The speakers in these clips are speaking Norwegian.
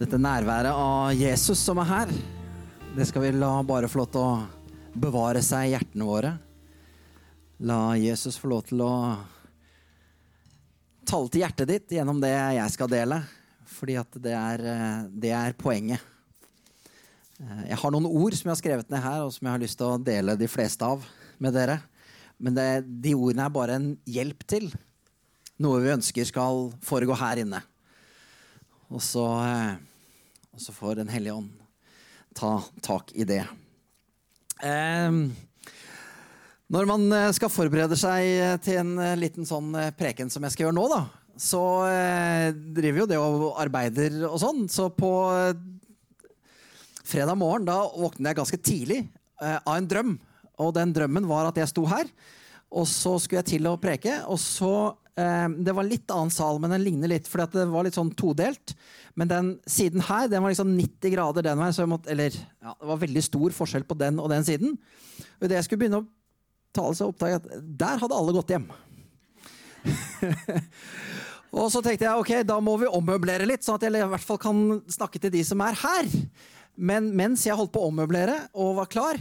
Dette nærværet av Jesus som er her, det skal vi la bare få lov til å bevare seg i hjertene våre. La Jesus få lov til å tale til hjertet ditt gjennom det jeg skal dele. Fordi at det er, det er poenget. Jeg har noen ord som jeg har skrevet ned her, og som jeg har lyst til å dele de fleste av med dere. Men det, de ordene er bare en hjelp til noe vi ønsker skal foregå her inne. Og så, og så får Den hellige ånd ta tak i det. Eh, når man skal forberede seg til en liten sånn preken som jeg skal gjøre nå, da, så eh, driver jo det og arbeider og sånn. Så på fredag morgen da våknet jeg ganske tidlig eh, av en drøm. Og den drømmen var at jeg sto her, og så skulle jeg til å preke. Og så eh, Det var litt annen sal, men den ligner litt, for det var litt sånn todelt. Men den siden her den var liksom 90 grader den veien. Så jeg måtte, eller ja, det var veldig stor forskjell på den og den siden. Og idet jeg skulle begynne å tale, så oppdaget jeg at der hadde alle gått hjem. og så tenkte jeg ok, da må vi ommøblere litt, sånn at jeg i hvert fall kan snakke til de som er her. Men mens jeg holdt på å ommøblere og var klar,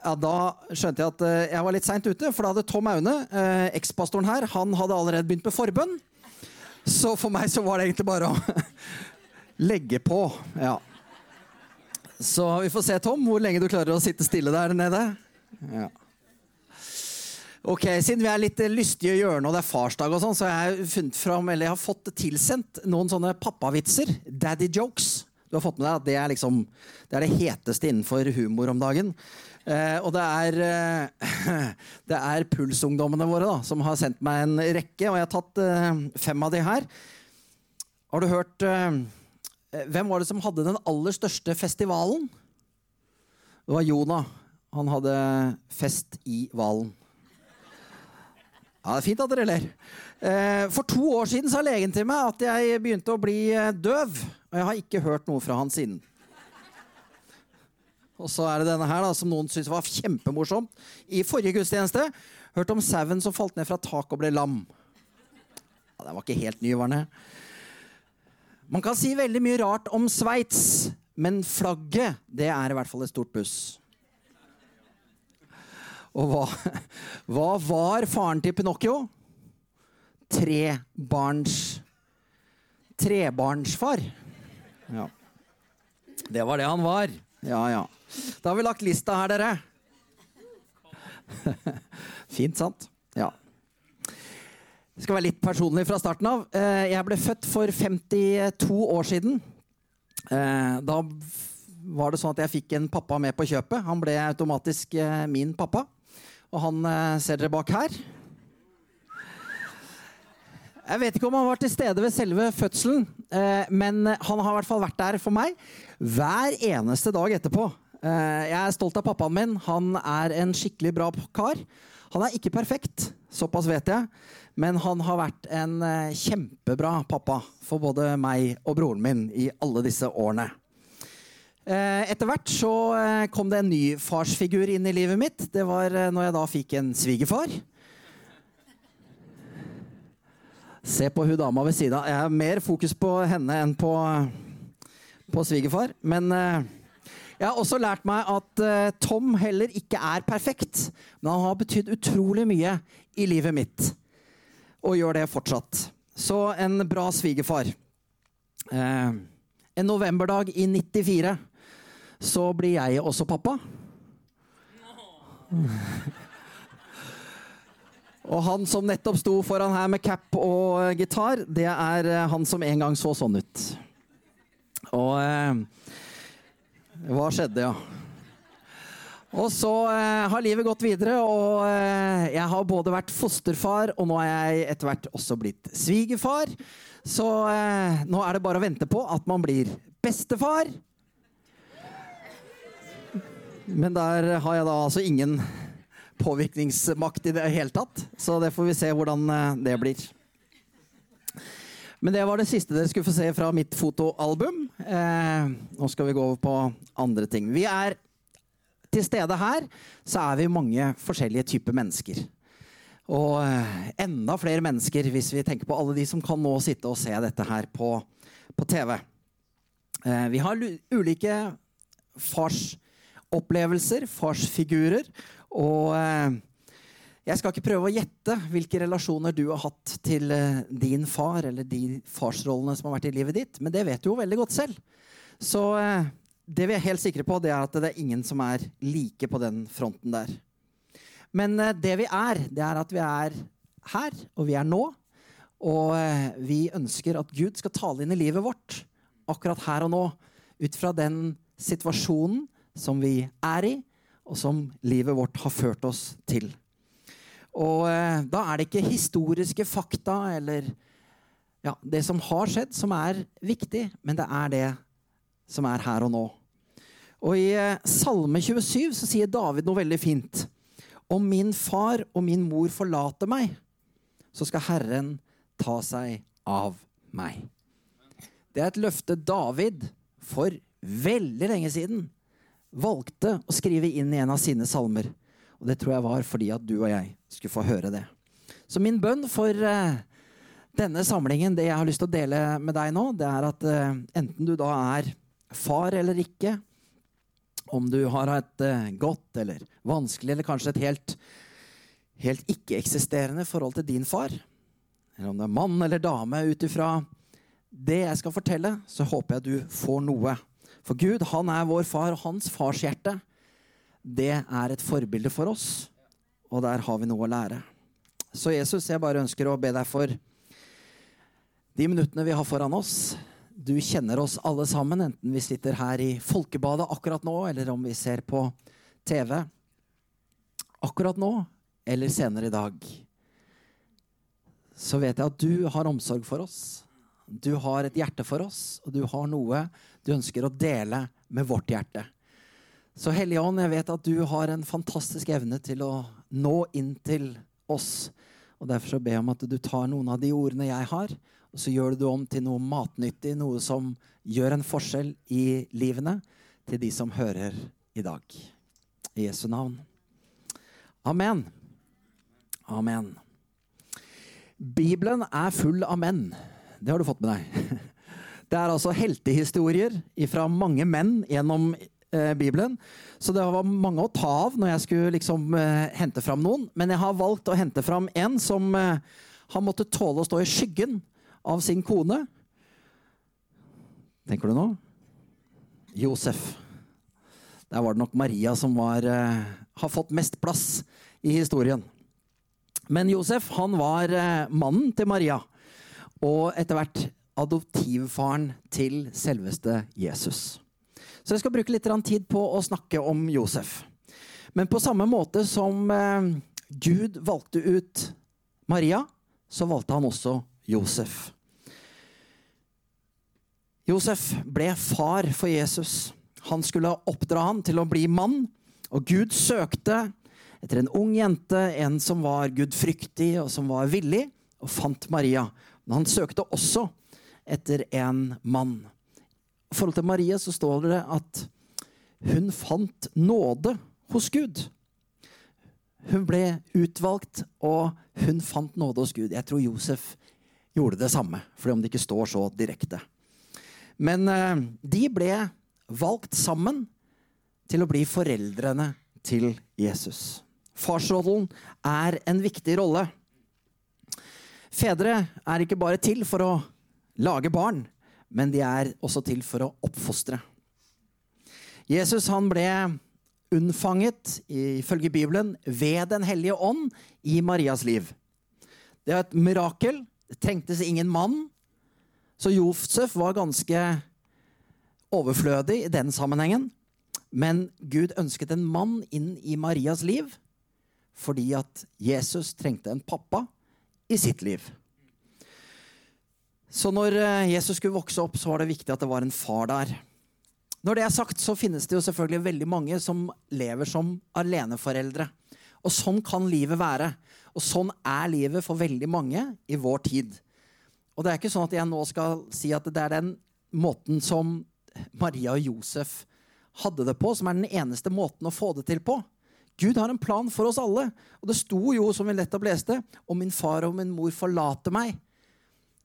ja, da skjønte jeg at uh, jeg var litt seint ute. For da hadde Tom Aune, uh, ekspastoren her, han hadde allerede begynt med forbønn. Så for meg så var det egentlig bare å legge på. Ja. Så vi får se, Tom, hvor lenge du klarer å sitte stille der nede. Ja. Ok, Siden vi er litt lystige i hjørnet, og det er farsdag, og sånn, så har jeg funnet fram, eller jeg har fått tilsendt noen sånne pappavitser. Daddy jokes. Du har fått med deg at det er, liksom, det, er det heteste innenfor humor om dagen. Eh, og det er, eh, det er pulsungdommene våre da, som har sendt meg en rekke, og jeg har tatt eh, fem av de her. Har du hørt eh, Hvem var det som hadde den aller største festivalen? Det var Jonah. Han hadde fest i hvalen. Ja, det er fint at dere ler. Eh, for to år siden sa legen til meg at jeg begynte å bli eh, døv. Og jeg har ikke hørt noe fra han siden. Og så er det denne her da, som noen syntes var kjempemorsomt. I forrige gudstjeneste hørte om sauen som falt ned fra taket og ble lam. Ja, den var ikke helt ny? Man kan si veldig mye rart om Sveits, men flagget det er i hvert fall et stort buss. Og hva, hva var faren til Pinocchio? Trebarns Trebarnsfar. Ja. Det var det han var. Ja, ja. Da har vi lagt lista her, dere. Fint, sant? Ja. Det skal være litt personlig fra starten av. Eh, jeg ble født for 52 år siden. Eh, da var det sånn at jeg fikk en pappa med på kjøpet. Han ble automatisk eh, min pappa. Og han ser dere bak her. Jeg vet ikke om han var til stede ved selve fødselen, men han har i hvert fall vært der for meg hver eneste dag etterpå. Jeg er stolt av pappaen min. Han er en skikkelig bra kar. Han er ikke perfekt, såpass vet jeg, men han har vært en kjempebra pappa for både meg og broren min i alle disse årene. Etter hvert så kom det en ny farsfigur inn i livet mitt. Det var når jeg da fikk en svigerfar. Se på hun dama ved sida. Jeg har mer fokus på henne enn på, på svigerfar. Men jeg har også lært meg at Tom heller ikke er perfekt. Men han har betydd utrolig mye i livet mitt. Og gjør det fortsatt. Så en bra svigerfar. en novemberdag i 94 så blir jeg også pappa. Og han som nettopp sto foran her med cap og gitar, det er han som en gang så sånn ut. Og eh, Hva skjedde, ja? Og så eh, har livet gått videre, og eh, jeg har både vært fosterfar, og nå er jeg etter hvert også blitt svigerfar. Så nå er det bare å vente på at man blir bestefar. Men der har jeg da altså ingen påvirkningsmakt i det hele tatt. Så det får vi se hvordan det blir. Men det var det siste dere skulle få se fra mitt fotoalbum. Eh, nå skal vi gå over på andre ting. Vi er til stede her, så er vi mange forskjellige typer mennesker. Og enda flere mennesker hvis vi tenker på alle de som kan nå sitte og se dette her på, på TV. Eh, vi har ulike farsopplevelser, farsfigurer. Og eh, jeg skal ikke prøve å gjette hvilke relasjoner du har hatt til eh, din far, eller de farsrollene som har vært i livet ditt, men det vet du jo veldig godt selv. Så det vi er helt sikre på, det er at det er ingen som er like på den fronten der. Men det vi er, det er at vi er her, og vi er nå. Og vi ønsker at Gud skal tale inn i livet vårt akkurat her og nå. Ut fra den situasjonen som vi er i, og som livet vårt har ført oss til. Og eh, da er det ikke historiske fakta eller ja, det som har skjedd, som er viktig, men det er det som er her og nå. Og i eh, Salme 27 så sier David noe veldig fint. Om min far og min mor forlater meg, så skal Herren ta seg av meg. Det er et løfte David for veldig lenge siden valgte å skrive inn i en av sine salmer. Og det tror jeg var fordi at du og jeg skulle få høre det. Så min bønn for uh, denne samlingen, det jeg har lyst til å dele med deg nå, det er at uh, enten du da er far eller ikke, om du har et uh, godt eller vanskelig eller kanskje et helt, helt ikke-eksisterende forhold til din far, eller om du er mann eller dame ut ifra det jeg skal fortelle, så håper jeg du får noe. For Gud, han er vår far, og hans farshjerte, det er et forbilde for oss. Og der har vi noe å lære. Så Jesus, jeg bare ønsker å be deg for de minuttene vi har foran oss. Du kjenner oss alle sammen, enten vi sitter her i Folkebadet akkurat nå, eller om vi ser på TV akkurat nå, eller senere i dag. Så vet jeg at du har omsorg for oss. Du har et hjerte for oss, og du har noe du ønsker å dele med vårt hjerte. Så Hellige Ånd, jeg vet at du har en fantastisk evne til å nå inn til oss. Og Derfor så ber jeg om at du tar noen av de ordene jeg har, og så gjør du det om til noe matnyttig, noe som gjør en forskjell i livene til de som hører i dag. I Jesu navn. Amen. Amen. Bibelen er full av menn. Det har du fått med deg. Det er altså heltehistorier fra mange menn gjennom eh, Bibelen. Så det var mange å ta av når jeg skulle liksom eh, hente fram noen. Men jeg har valgt å hente fram en som eh, har måttet tåle å stå i skyggen av sin kone. Tenker du nå? Josef. Der var det nok Maria som var, eh, har fått mest plass i historien. Men Josef han var mannen til Maria og etter hvert adoptivfaren til selveste Jesus. Så jeg skal bruke litt tid på å snakke om Josef. Men på samme måte som eh, Gud valgte ut Maria, så valgte han også Josef. Josef ble far for Jesus. Han skulle oppdra han til å bli mann. Og Gud søkte etter en ung jente, en som var gudfryktig og som var villig, og fant Maria. Men han søkte også etter en mann. I forhold til Marie så står det at hun fant nåde hos Gud. Hun ble utvalgt, og hun fant nåde hos Gud. Jeg tror Josef gjorde det samme, fordi om det ikke står så direkte. Men eh, de ble valgt sammen til å bli foreldrene til Jesus. Farsrollen er en viktig rolle. Fedre er ikke bare til for å lage barn, men de er også til for å oppfostre. Jesus han ble unnfanget, ifølge Bibelen, ved Den hellige ånd i Marias liv. Det er et mirakel. Det trengtes ingen mann. Så Josef var ganske overflødig i den sammenhengen. Men Gud ønsket en mann inn i Marias liv fordi at Jesus trengte en pappa i sitt liv. Så når eh, Jesus skulle vokse opp, så var det viktig at det var en far der. Når det er sagt, så finnes det jo selvfølgelig veldig mange som lever som aleneforeldre. Og sånn kan livet være. Og sånn er livet for veldig mange i vår tid. Og det er ikke sånn at jeg nå skal si at det er den måten som Maria og Josef hadde det på, som er den eneste måten å få det til på. Gud har en plan for oss alle. Og det sto jo, som vi nettopp leste, om min far og min mor forlater meg,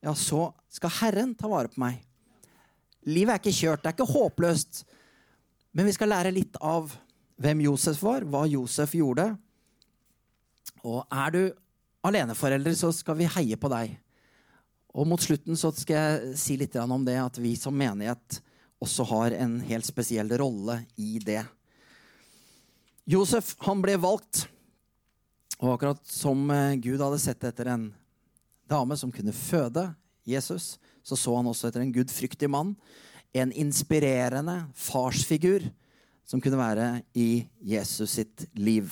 ja, så skal Herren ta vare på meg. livet er ikke kjørt, det er ikke håpløst. Men vi skal lære litt av hvem Josef var, hva Josef gjorde. Og er du aleneforelder, så skal vi heie på deg. Og mot slutten så skal jeg si litt om det at vi som menighet også har en helt spesiell rolle i det. Josef han ble valgt, og akkurat som eh, Gud hadde sett etter en dame som kunne føde Jesus, så så han også etter en gudfryktig mann. En inspirerende farsfigur som kunne være i Jesus sitt liv.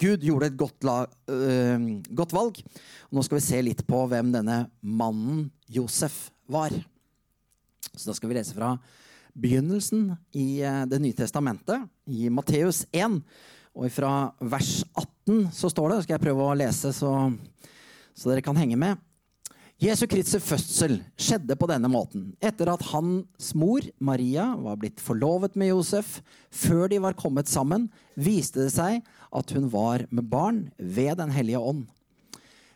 Gud gjorde et godt, la, øh, godt valg. Og nå skal vi se litt på hvem denne mannen Josef var. Så da skal vi lese fra begynnelsen i øh, Det nye testamentet, i Matteus 1. Og fra vers 18 så står det, skal jeg prøve å lese så, så dere kan henge med. Jesu Kristi fødsel skjedde på denne måten. Etter at hans mor, Maria, var blitt forlovet med Josef, før de var kommet sammen, viste det seg at hun var med barn ved Den hellige ånd.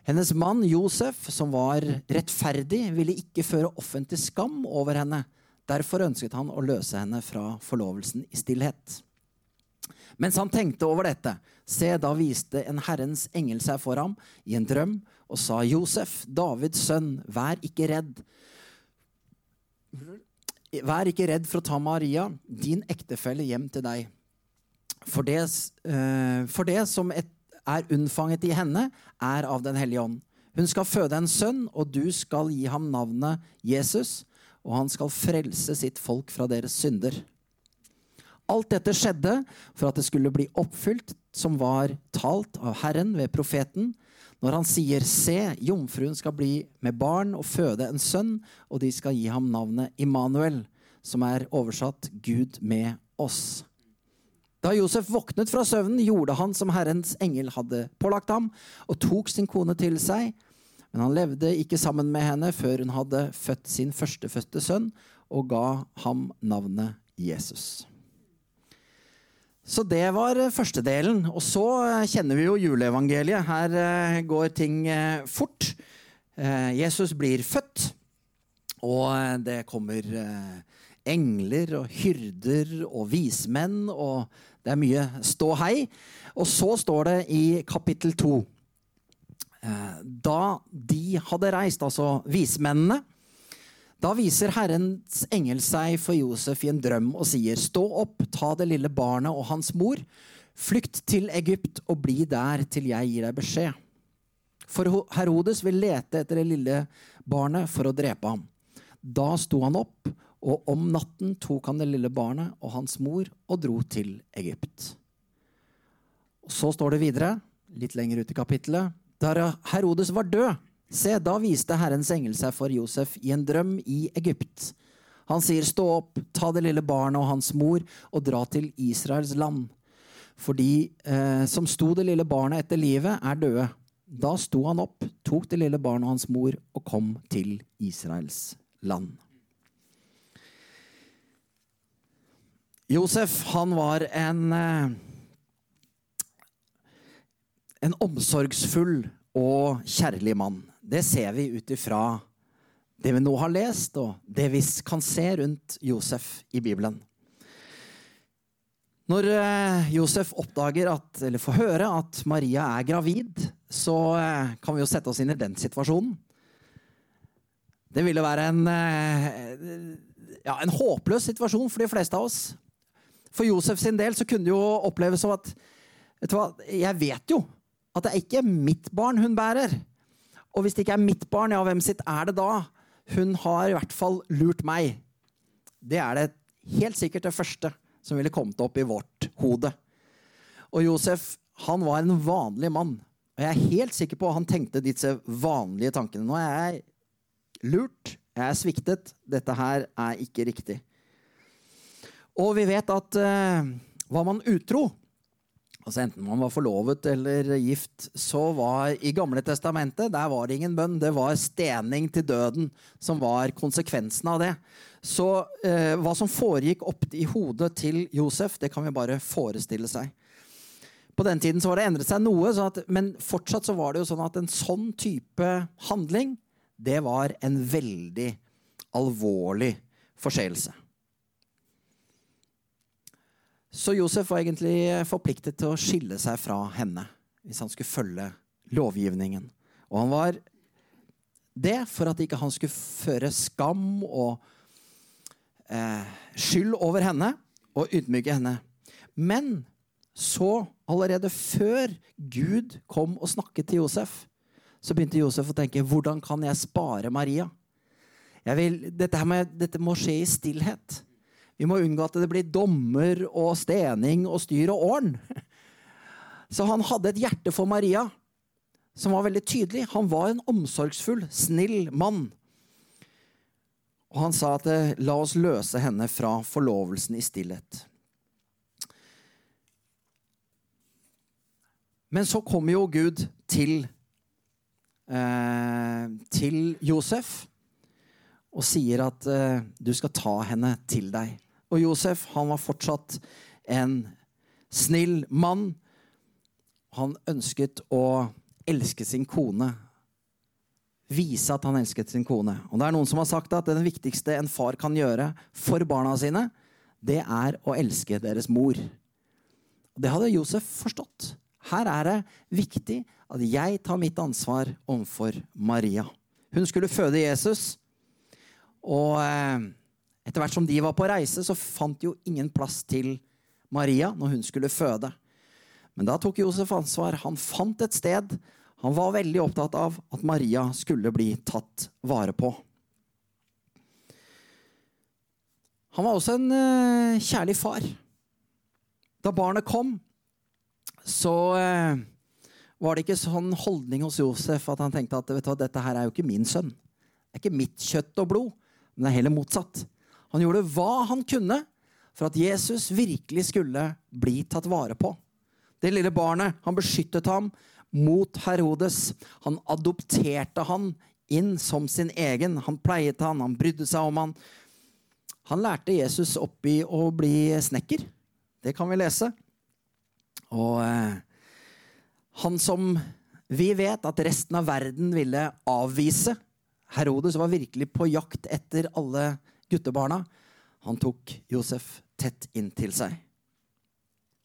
Hennes mann Josef, som var rettferdig, ville ikke føre offentlig skam over henne. Derfor ønsket han å løse henne fra forlovelsen i stillhet. Mens han tenkte over dette, se, da viste en Herrens engel seg for ham i en drøm og sa, 'Josef, Davids sønn, vær ikke redd.' Vær ikke redd for å ta Maria, din ektefelle, hjem til deg. For det, uh, for det som er unnfanget i henne, er av Den hellige ånd. Hun skal føde en sønn, og du skal gi ham navnet Jesus, og han skal frelse sitt folk fra deres synder. Alt dette skjedde for at det skulle bli oppfylt som var talt av Herren ved profeten når han sier, 'Se, jomfruen skal bli med barn og føde en sønn', og de skal gi ham navnet Immanuel, som er oversatt 'Gud med oss'. Da Josef våknet fra søvnen, gjorde han som Herrens engel hadde pålagt ham, og tok sin kone til seg. Men han levde ikke sammen med henne før hun hadde født sin førstefødte sønn, og ga ham navnet Jesus. Så det var eh, første delen. Og så eh, kjenner vi jo juleevangeliet. Her eh, går ting fort. Jesus blir født, og det kommer engler og hyrder og vismenn, og det er mye ståhei. Og så står det i kapittel to Da de hadde reist, altså vismennene, da viser Herrens engel seg for Josef i en drøm og sier, Stå opp, ta det lille barnet og hans mor, flykt til Egypt og bli der til jeg gir deg beskjed. For Herodes vil lete etter det lille barnet for å drepe ham. Da sto han opp, og om natten tok han det lille barnet og hans mor og dro til Egypt. Så står det videre, litt lenger ut i kapittelet, da Herodes var død, Se, da viste Herrens engel seg for Josef i en drøm i Egypt. Han sier, stå opp, ta det lille barnet og hans mor og dra til Israels land. For de eh, som sto det lille barnet etter livet, er døde. Da sto han opp, tok det lille barnet og hans mor og kom til Israels land. Josef, han var en eh, en omsorgsfull og kjærlig mann. Det ser vi ut ifra det vi nå har lest, og det vi kan se rundt Josef i Bibelen. Når eh, Josef oppdager at, eller får høre at Maria er gravid, så eh, kan vi jo sette oss inn i den situasjonen. Det ville være en, eh, ja, en håpløs situasjon for de fleste av oss. For Josef sin del så kunne det jo oppleves som at vet hva, Jeg vet jo at det er ikke mitt barn hun bærer. Og hvis det ikke er mitt barn, ja, hvem sitt er det da? Hun har i hvert fall lurt meg. Det er det helt sikkert det første som ville kommet opp i vårt hode. Og Josef, han var en vanlig mann. Og jeg er helt sikker på at han tenkte disse vanlige tankene. Nå er jeg lurt, jeg er sviktet, dette her er ikke riktig. Og vi vet at uh, var man utro, Altså Enten man var forlovet eller gift, så var i Gamle testamentet der var det ingen bønn. Det var stening til døden som var konsekvensen av det. Så eh, hva som foregikk opp i hodet til Josef, det kan vi bare forestille seg. På den tiden så var det endret seg noe, sånn at, men fortsatt så var det jo sånn at en sånn type handling, det var en veldig alvorlig forseelse. Så Josef var egentlig forpliktet til å skille seg fra henne hvis han skulle følge lovgivningen. Og han var det for at ikke han skulle føre skam og eh, skyld over henne og ydmyke henne. Men så, allerede før Gud kom og snakket til Josef, så begynte Josef å tenke hvordan kan jeg spare Maria? Jeg vil, dette, må, dette må skje i stillhet. Vi må unngå at det blir dommer og stening og styr og ordn. Så han hadde et hjerte for Maria som var veldig tydelig. Han var en omsorgsfull, snill mann. Og han sa at eh, la oss løse henne fra forlovelsen i stillhet. Men så kommer jo Gud til, eh, til Josef og sier at eh, du skal ta henne til deg. Og Josef han var fortsatt en snill mann. Han ønsket å elske sin kone. Vise at han elsket sin kone. Og det er Noen som har sagt at det viktigste en far kan gjøre for barna sine, det er å elske deres mor. Det hadde Josef forstått. Her er det viktig at jeg tar mitt ansvar overfor Maria. Hun skulle føde Jesus. Og eh, etter hvert som de var på reise, så fant jo ingen plass til Maria når hun skulle føde. Men da tok Josef ansvar. Han fant et sted. Han var veldig opptatt av at Maria skulle bli tatt vare på. Han var også en uh, kjærlig far. Da barnet kom, så uh, var det ikke sånn holdning hos Josef at han tenkte at du, dette her er jo ikke min sønn. Det er ikke mitt kjøtt og blod, men det er heller motsatt. Han gjorde hva han kunne for at Jesus virkelig skulle bli tatt vare på. Det lille barnet, han beskyttet ham mot Herodes. Han adopterte han inn som sin egen. Han pleiet han, han brydde seg om han. Han lærte Jesus opp i å bli snekker. Det kan vi lese. Og eh, han som vi vet at resten av verden ville avvise. Herodes var virkelig på jakt etter alle guttebarna. Han tok Josef tett inntil seg.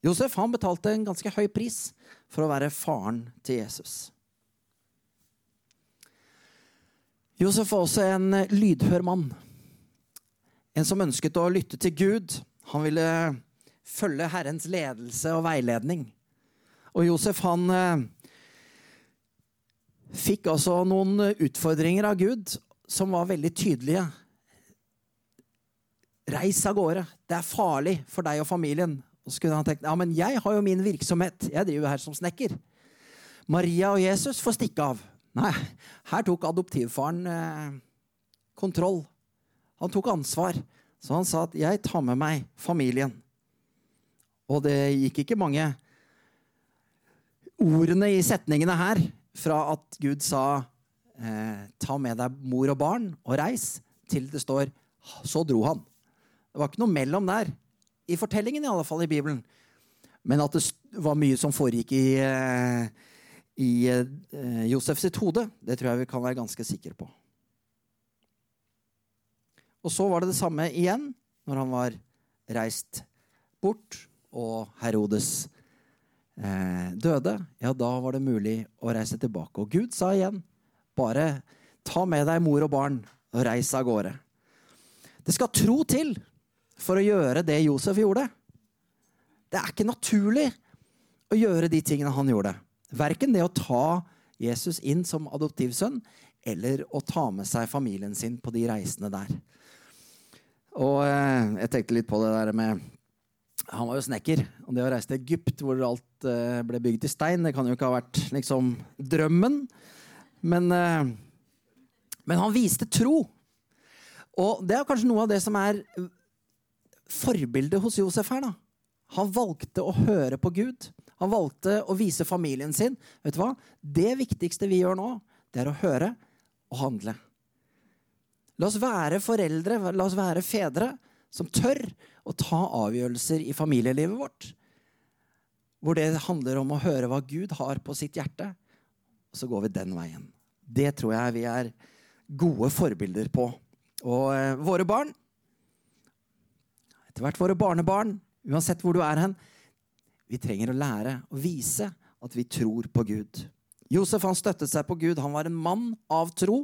Josef han betalte en ganske høy pris for å være faren til Jesus. Josef var også en lydhør mann. En som ønsket å lytte til Gud. Han ville følge Herrens ledelse og veiledning. Og Josef han eh, fikk altså noen utfordringer av Gud som var veldig tydelige. Reis av gårde. Det er farlig for deg og familien. Og så kunne han tenkt ja, men jeg har jo min virksomhet. Jeg driver her som snekker. Maria og Jesus får stikke av. Nei, her tok adoptivfaren eh, kontroll. Han tok ansvar. Så han sa at 'jeg tar med meg familien'. Og det gikk ikke mange ordene i setningene her fra at Gud sa eh, 'ta med deg mor og barn og reis', til det står 'så dro han'. Det var ikke noe mellom der. I fortellingen, i alle fall, i Bibelen. Men at det var mye som foregikk i, eh, i uh, Josef sitt hode, det tror jeg vi kan være ganske sikre på. Og så var det det samme igjen når han var reist bort, og Herodes eh, døde. Ja, da var det mulig å reise tilbake. Og Gud sa igjen, bare ta med deg mor og barn og reis av gårde. Det skal tro til for å gjøre det Josef gjorde. Det er ikke naturlig å gjøre de tingene han gjorde. Verken det å ta Jesus inn som adoptivsønn eller å ta med seg familien sin på de reisene der. Og eh, jeg tenkte litt på det der med Han var jo snekker. Og det å reise til Egypt, hvor alt eh, ble bygd i stein, det kan jo ikke ha vært liksom drømmen. Men, eh, men han viste tro. Og det er kanskje noe av det som er forbildet hos Josef her. da. Han valgte å høre på Gud. Han valgte å vise familien sin. Vet du hva? Det viktigste vi gjør nå, det er å høre og handle. La oss være foreldre, la oss være fedre som tør å ta avgjørelser i familielivet vårt. Hvor det handler om å høre hva Gud har på sitt hjerte. Og så går vi den veien. Det tror jeg vi er gode forbilder på. Og eh, våre barn etter hvert våre barnebarn, uansett hvor du er hen. Vi trenger å lære å vise at vi tror på Gud. Josef han støttet seg på Gud. Han var en mann av tro.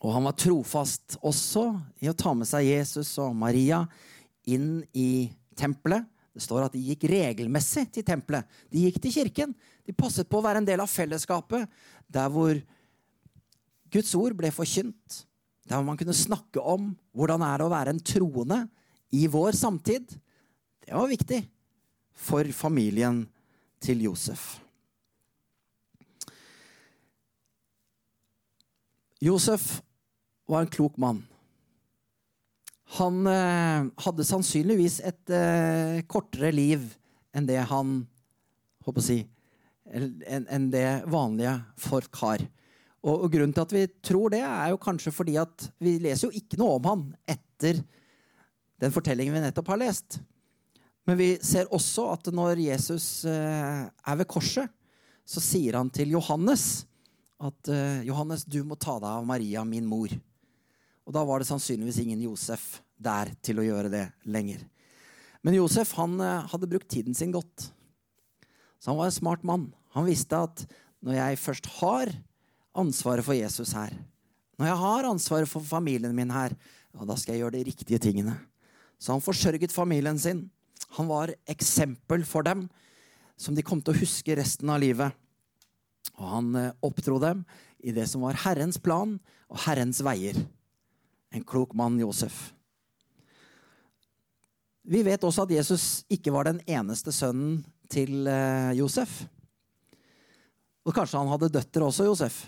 Og han var trofast også i å ta med seg Jesus og Maria inn i tempelet. Det står at de gikk regelmessig til tempelet. De gikk til kirken. De passet på å være en del av fellesskapet der hvor Guds ord ble forkynt. Der man kunne snakke om hvordan er det å være en troende i vår samtid. Det var viktig for familien til Josef. Josef var en klok mann. Han eh, hadde sannsynligvis et eh, kortere liv enn det han håper å si, enn en det vanlige folk har. Og, og, grunnen til at vi tror det, er jo kanskje fordi at vi leser jo ikke noe om han etter den fortellingen vi nettopp har lest. Men vi ser også at når Jesus eh, er ved korset, så sier han til Johannes at eh, Johannes, du må ta deg av Maria, min mor. Og da var det sannsynligvis ingen Josef der til å gjøre det lenger. Men Josef han eh, hadde brukt tiden sin godt. Så han var en smart mann. Han visste at når jeg først har ansvaret for Jesus her, når jeg har ansvaret for familien min her, ja, da skal jeg gjøre de riktige tingene. Så han forsørget familien sin. Han var eksempel for dem som de kom til å huske resten av livet. Og han eh, oppdro dem i det som var Herrens plan og Herrens veier. En klok mann, Josef. Vi vet også at Jesus ikke var den eneste sønnen til eh, Josef. Og kanskje han hadde døtre også, Josef.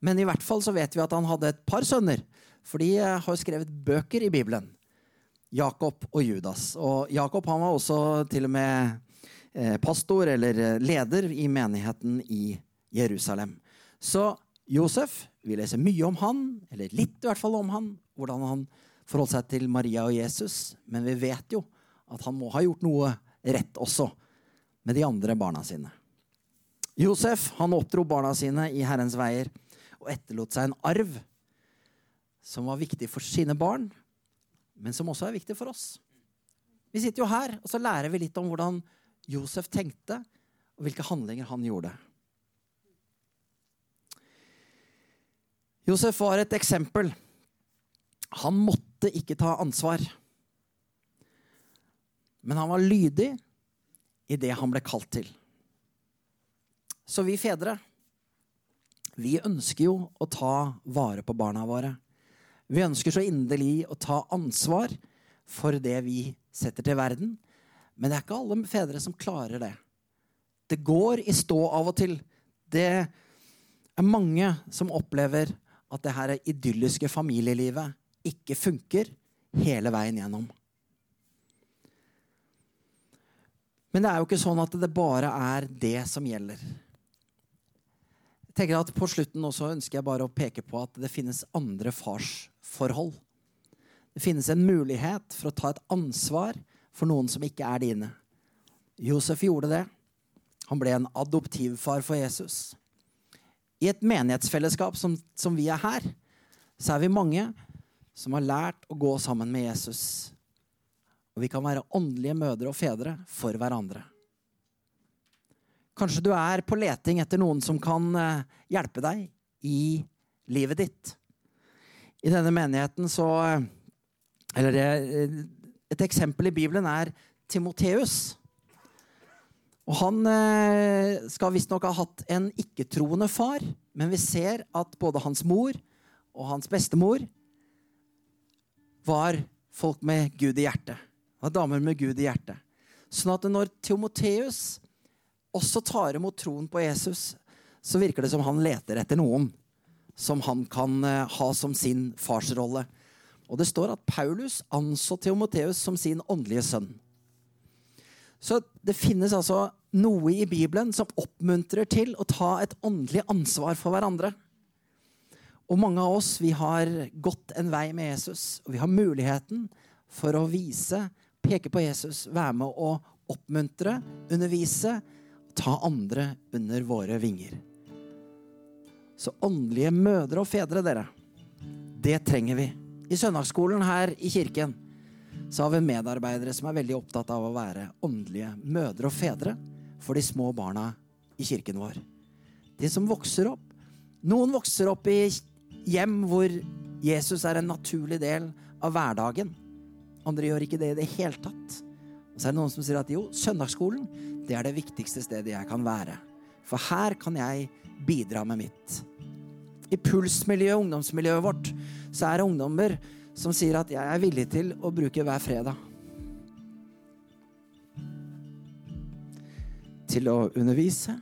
Men i hvert fall så vet vi at han hadde et par sønner. For de eh, har skrevet bøker i Bibelen. Jakob og Judas. Og Jakob han var også til og med eh, pastor eller leder i menigheten i Jerusalem. Så Josef, vi leser mye om han, eller litt i hvert fall om han, hvordan han forholdt seg til Maria og Jesus. Men vi vet jo at han må ha gjort noe rett også med de andre barna sine. Josef han oppdro barna sine i Herrens veier og etterlot seg en arv som var viktig for sine barn, men som også er viktig for oss. Vi sitter jo her, og så lærer vi litt om hvordan Josef tenkte, og hvilke handlinger han gjorde. Josef var et eksempel. Han måtte ikke ta ansvar. Men han var lydig i det han ble kalt til. Så vi fedre, vi ønsker jo å ta vare på barna våre. Vi ønsker så inderlig å ta ansvar for det vi setter til verden. Men det er ikke alle fedre som klarer det. Det går i stå av og til. Det er mange som opplever at det her idylliske familielivet ikke funker hele veien gjennom. Men det er jo ikke sånn at det bare er det som gjelder. Tenker at På slutten også ønsker jeg bare å peke på at det finnes andre farsforhold. Det finnes en mulighet for å ta et ansvar for noen som ikke er dine. Josef gjorde det. Han ble en adoptivfar for Jesus. I et menighetsfellesskap som, som vi er her, så er vi mange som har lært å gå sammen med Jesus og vi kan være åndelige mødre og fedre for hverandre. Kanskje du er på leting etter noen som kan eh, hjelpe deg i livet ditt. I denne menigheten så Eller eh, et eksempel i Bibelen er Timoteus. Og han eh, skal visstnok ha hatt en ikke-troende far, men vi ser at både hans mor og hans bestemor var folk med Gud i hjertet var damer med Gud i hjertet. Sånn at når Timoteus også tar imot troen på Jesus, så virker det som han leter etter noen som han kan eh, ha som sin farsrolle. Og det står at Paulus anså Theomoteus som sin åndelige sønn. Så det finnes altså noe i Bibelen som oppmuntrer til å ta et åndelig ansvar for hverandre. Og mange av oss vi har gått en vei med Jesus, og vi har muligheten for å vise peke på Jesus, være med å oppmuntre, undervise, ta andre under våre vinger. Så åndelige mødre og fedre, dere, det trenger vi. I søndagsskolen her i kirken så har vi medarbeidere som er veldig opptatt av å være åndelige mødre og fedre for de små barna i kirken vår. De som vokser opp. Noen vokser opp i hjem hvor Jesus er en naturlig del av hverdagen. Andre gjør ikke det i det hele tatt. Og så er det noen som sier at jo, søndagsskolen det er det viktigste stedet jeg kan være. For her kan jeg bidra med mitt. I pulsmiljøet, ungdomsmiljøet vårt, så er det ungdommer som sier at jeg er villig til å bruke hver fredag til å undervise,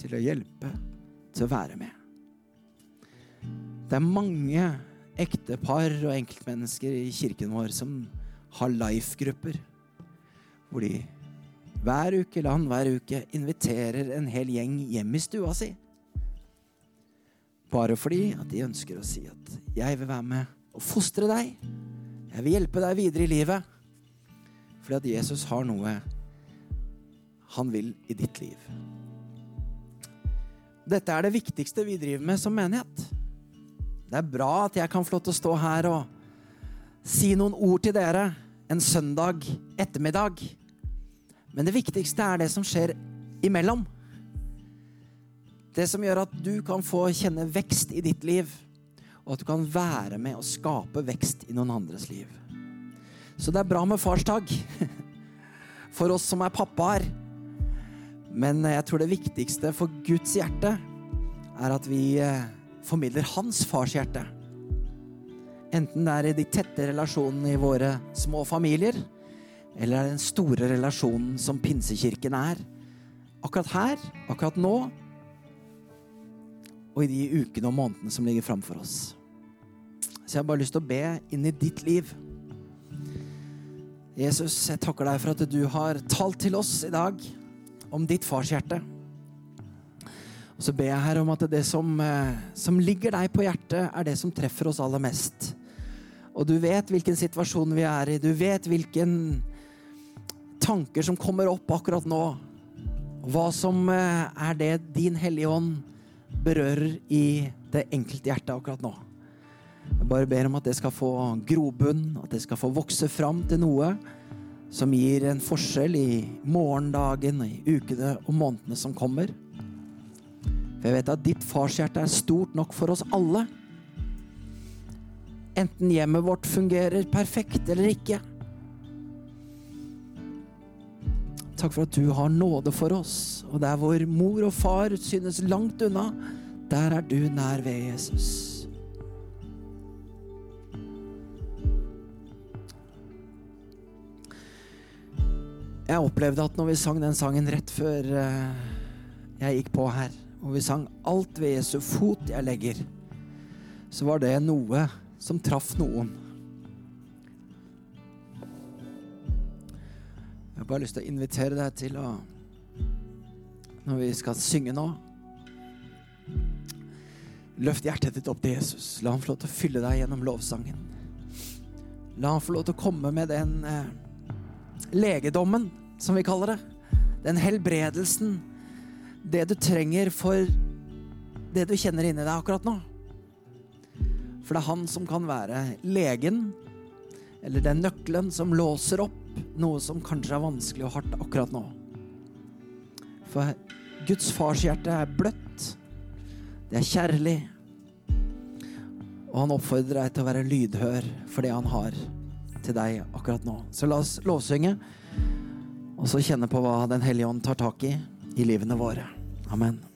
til å hjelpe, til å være med. Det er mange ektepar og enkeltmennesker i kirken vår som har life-grupper, hvor de hver uke eller hver uke inviterer en hel gjeng hjem i stua si. Bare fordi at de ønsker å si at 'jeg vil være med og fostre deg'. 'Jeg vil hjelpe deg videre i livet'. Fordi at Jesus har noe han vil i ditt liv. Dette er det viktigste vi driver med som menighet. Det er bra at jeg kan få lov til å stå her og si noen ord til dere en søndag ettermiddag. Men det viktigste er det som skjer imellom. Det som gjør at du kan få kjenne vekst i ditt liv, og at du kan være med å skape vekst i noen andres liv. Så det er bra med farsdag for oss som er pappaer. Men jeg tror det viktigste for Guds hjerte er at vi eh, formidler hans fars hjerte. Enten det er i de tette relasjonene i våre små familier, eller er det den store relasjonen som pinsekirken er. Akkurat her, akkurat nå, og i de ukene og månedene som ligger framfor oss. Så jeg har bare lyst til å be inn i ditt liv. Jesus, jeg takker deg for at du har talt til oss i dag om ditt farshjerte. Og så ber jeg her om at det som, eh, som ligger deg på hjertet, er det som treffer oss aller mest. Og du vet hvilken situasjon vi er i. Du vet hvilken tanker som kommer opp akkurat nå. Hva som eh, er det Din Hellige Ånd berører i det enkelte hjertet akkurat nå. Jeg bare ber om at det skal få grobunn, at det skal få vokse fram til noe som gir en forskjell i morgendagen, i ukene og månedene som kommer. For jeg vet at ditt farshjerte er stort nok for oss alle. Enten hjemmet vårt fungerer perfekt eller ikke. Takk for at du har nåde for oss, og der hvor mor og far synes langt unna, der er du nær ved Jesus. Jeg opplevde at når vi sang den sangen rett før eh, jeg gikk på her, og vi sang 'Alt ved Jesu fot jeg legger', så var det noe som traff noen. Jeg har bare lyst til å invitere deg til å Når vi skal synge nå Løft hjertet ditt opp til Jesus. La han få lov til å fylle deg gjennom lovsangen. La han få lov til å komme med den eh, legedommen, som vi kaller det. Den helbredelsen. Det du trenger for det du kjenner inni deg akkurat nå. For det er han som kan være legen, eller den nøkkelen som låser opp noe som kanskje er vanskelig og hardt akkurat nå. For Guds fars hjerte er bløtt. Det er kjærlig. Og han oppfordrer deg til å være lydhør for det han har til deg akkurat nå. Så la oss lovsynge, og så kjenne på hva Den hellige ånd tar tak i i livene våre. Amen.